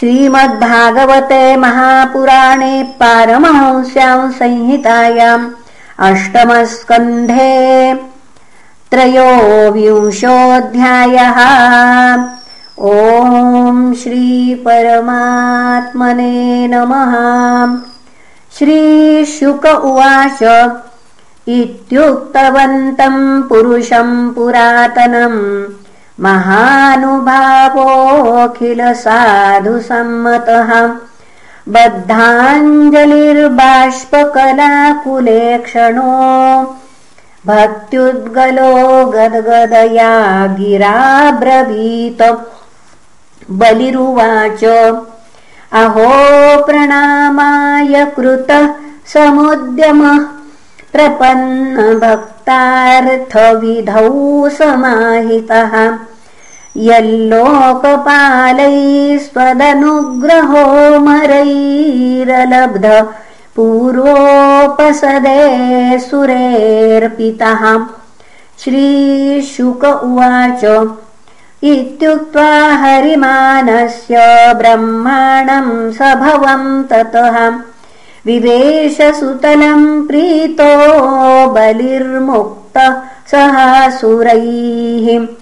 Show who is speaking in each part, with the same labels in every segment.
Speaker 1: श्रीमद्भागवते महापुराणे पारमहंस्यां संहितायाम् अष्टमस्कन्धे त्रयोविंशोऽध्यायः। ॐ श्रीपरमात्मने नमः। श्रीशुक उवाच इत्युक्तवन्तम् पुरुषम् पुरातनम् महानुभावोऽखिलसाधुसम्मतः बद्धाञ्जलिर्बाष्पकलाकुले क्षणो भक्त्युद्गलो गद्गदया गिराब्रवीत। बलिरुवाच अहो प्रणामाय कृतः समुद्यमः। प्रपन्नभक्तार्थविधौ समाहितः स्वदनुग्रहो मरैरलब्ध पूर्वोपसदे सुरेऽर्पितः श्रीशुक उवाच। इत्युक्त्वा हरिमानस्य ब्रह्माणम् सभवम् ततः। विवेशसुतलम् प्रीतो बलिर्मुक्तः सह सुरैः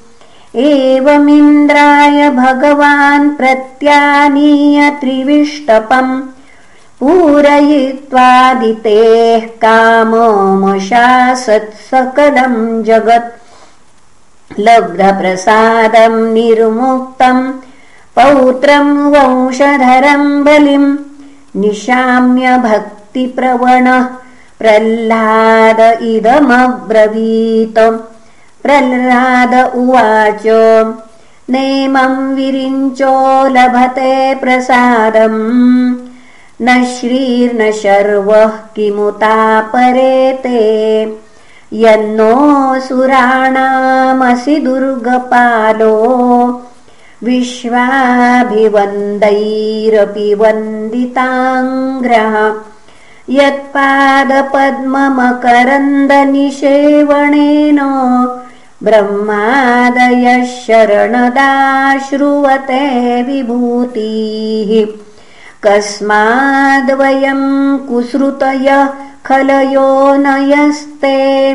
Speaker 1: एवमिन्द्राय भगवान् प्रत्यानीय त्रिविष्टपम् पूरयित्वादितेः काममशासत्सकलम् जगत्। लब्धप्रसादम् निर्मुक्तम् पौत्रम् वंशधरम् बलिम् निशाम्य भक्तिप्रवणः प्रह्लाद इदमब्रवीत प्रह्लाद उवाच नेमम् विरिञ्चो लभते प्रसादम्। न श्रीर्न शर्वः किमुतापरेते यन्नो सुराणामसि दुर्गपालो। विश्वाभिवन्दैरपि वन्दिताङ्ग्रः। यत्पादपद्ममकरन्दनिषेवणेन ब्रह्मादयः शरणदाश्रुवते विभूतिः कस्माद्वयम् कुसृतय खलयो नयस्ते।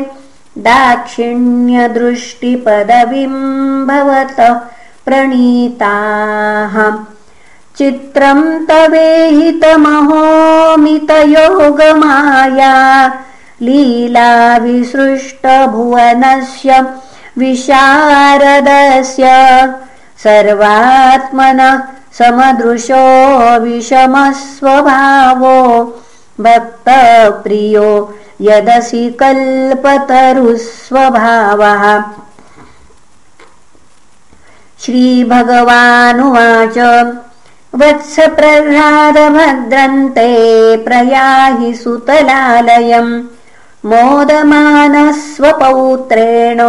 Speaker 1: दाक्षिण्यदृष्टिपदवीम् भवत प्रणीताः। चित्रम् तवेहितमहोमितयोगमाया। लीलाविसृष्टभुवनस्य विशारदस्य सर्वात्मनः समदृशो विषमस्वभावो भक्तप्रियो यदसि कल्पतरुस्वभावः। श्रीभगवानुवाच वत्स प्रह्लादभद्रन्ते प्रयाहि सुतलालयम् मोदमानः स्वपौत्रेण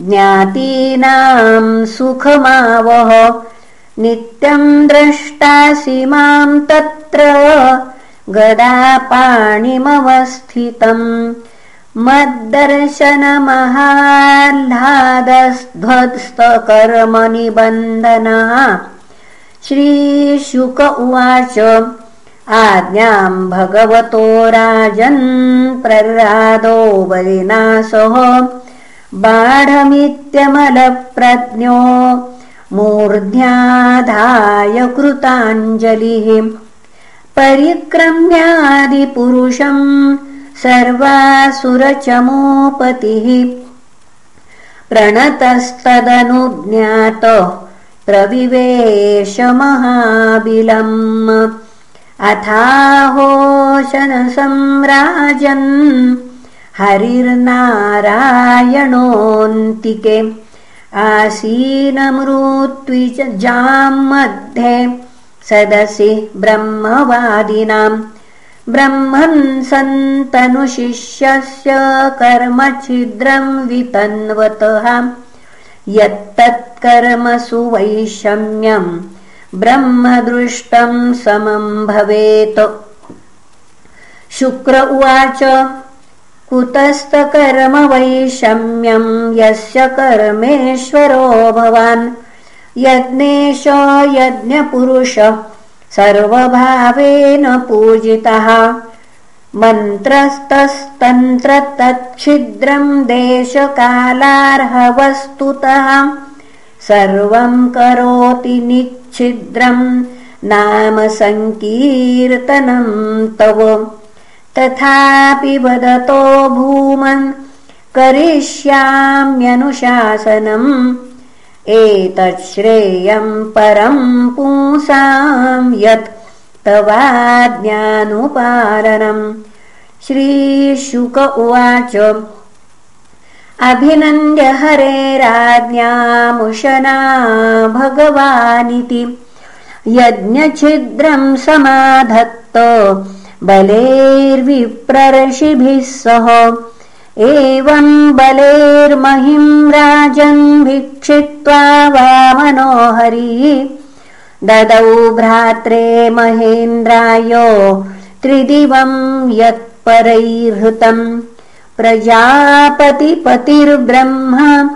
Speaker 1: ज्ञातीनाम् सुखमावह। नित्यम् द्रष्टासि माम् तत्र गदापाणिमवस्थितम् मद्दर्शनमहाह्लादस्ध्वस्तकर्मनिबन्धनः। श्रीशुक उवाच आज्ञाम् भगवतो राजन् प्रह्लादो बलिना सह बाढमित्यमलप्रज्ञो मूर्ध्याधाय कृताञ्जलिः। परिक्रम्यादिपुरुषम् सर्वासुरचमोपतिः। प्रणतस्तदनुज्ञात प्रविवेशमहाबिलम्। अथाहोशनसंराजन् हरिर्नारायणोऽन्तिके। आसीनमृत्विजाम् मध्ये सदसि ब्रह्मवादिनाम् ब्रह्मन् सन्तनुशिष्यस्य कर्मछिद्रम् वितन्वतः। यत्तत्कर्मसु वैषम्यम् ब्रह्मदृष्टम् समम् भवेत्। शुक्र उवाच कुतस्तकर्म वैषम्यम् यस्य कर्मेश्वरो भवान्। यज्ञेश यज्ञपुरुष सर्वभावेन पूजितः। मन्त्रस्तस्तन्त्र तच्छिद्रम् देशकालार्हवस्तुतः। सर्वम् करोति निच्छिद्रम् नाम सङ्कीर्तनम् तव तथापि वदतो भूमन् करिष्याम्यनुशासनम् एतच्छ्रेयम् परम् पुंसाम् यत् तवाज्ञानुपालनम् श्रीशुक उवाच। अभिनन्द्य हरेराज्ञामुशना भगवानिति। यज्ञछिद्रम् समाधत्त बलेर्विप्रर्षिभिः सह। एवम् बलेर्महिम् राजन् भिक्षित्वा वामनोहरी ददौ भ्रात्रे महेन्द्राय त्रिदिवम् यत्परैर्हृतम् प्रजापतिपतिर्ब्रह्म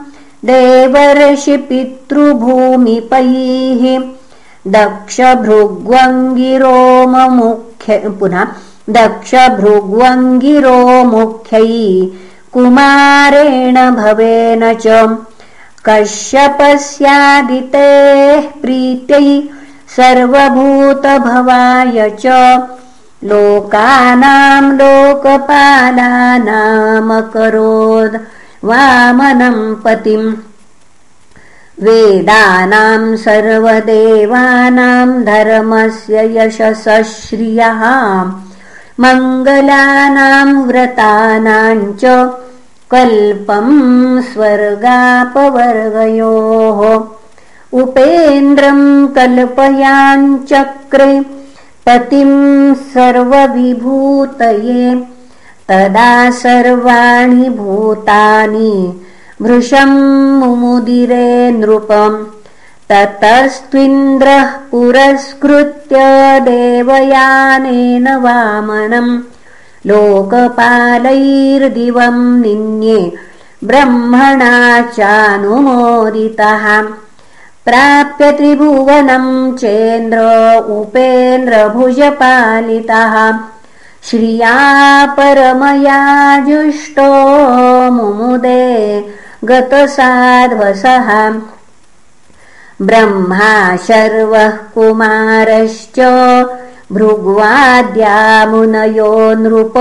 Speaker 1: देवर्षिपितृभूमिपैः। दक्षभृग्वङ्गिरोममुख्य पुनः दक्षभृग्वङ्गिरोमुख्यै कुमारेण भवेन च कश्यपस्यादितेः प्रीत्यै सर्वभूतभवाय च लोकानाम् लोकपालानामकरोद् वामनम् पतिम् वेदानाम् सर्वदेवानाम् धर्मस्य यशसः श्रियः मङ्गलानाम् व्रतानाम् च कल्पम् स्वर्गापवर्गयोः उपेन्द्रम् कल्पयाञ्चक्रे पतिम् सर्वविभूतये तदा सर्वाणि भूतानि भृशम् मुमुदिरे नृपम्। ततस्त्विन्द्रः पुरस्कृत्य देवयानेन वामनम्। लोकपालैर्दिवम् निन्ये ब्रह्मणा चानुमोदितः प्राप्य त्रिभुवनम् चेन्द्र उपेन्द्रभुजपालितः श्रिया परमयाजुष्टो मुमुदे गतसाध्वसः। ब्रह्मा शर्वः कुमारश्च भृग्वाद्यामुनयो नृप।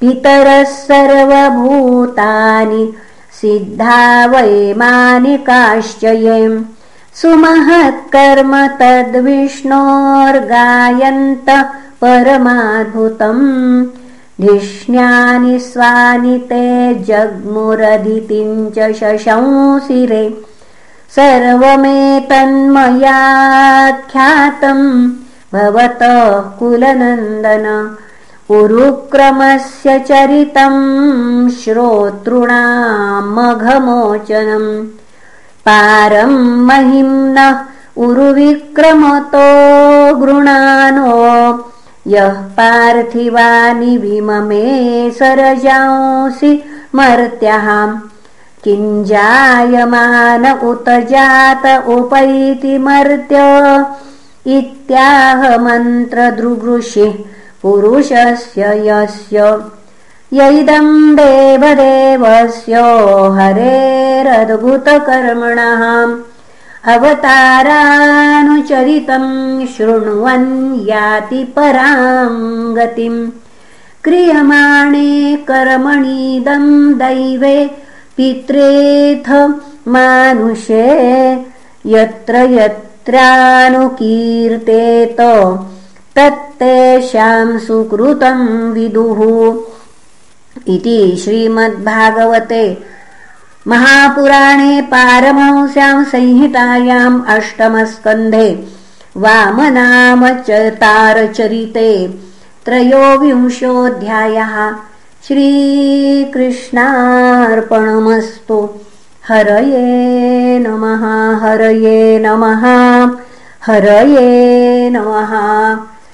Speaker 1: पितरः सर्वभूतानि सिद्धा वैमानिकाश्च ये सुमहत्कर्म तद्विष्णोर्गायन्त परमाद्भुतम्। धिष्ण्यानि स्वानि ते जग्मुरदितिम् च शशंसिरे। सर्वमेतन्मयाख्यातम् भवतः कुलनन्दन। उरुक्रमस्य चरितम् श्रोतॄणामघमोचनम्। पारम् महिम्नः उरुविक्रमतो गृणानो यः पार्थिवानि विममे सरजांसि मर्त्यः किञ्जायमान उत जात उपैति मर्त्य। इत्याह मन्त्रदृगृषि पुरुषस्य यस्य। य इदम् देवदेवस्य हरेरद्भुतकर्मणः अवतारानुचरितम् शृण्वन् याति पराम् गतिम्। क्रियमाणे कर्मणीदम् दैवे पित्रेथ मानुषे यत्र यत्रानुकीर्तेत तत्तेषाम् सुकृतम् विदुः। इति श्रीमद्भागवते महापुराणे पारमंस्याम् संहितायाम् अष्टमस्कन्धे वामनामचतारचरिते त्रयोविंशोऽध्यायः श्रीकृष्णार्पणमस्तु। हरये नमः हरये नमः हरये नमः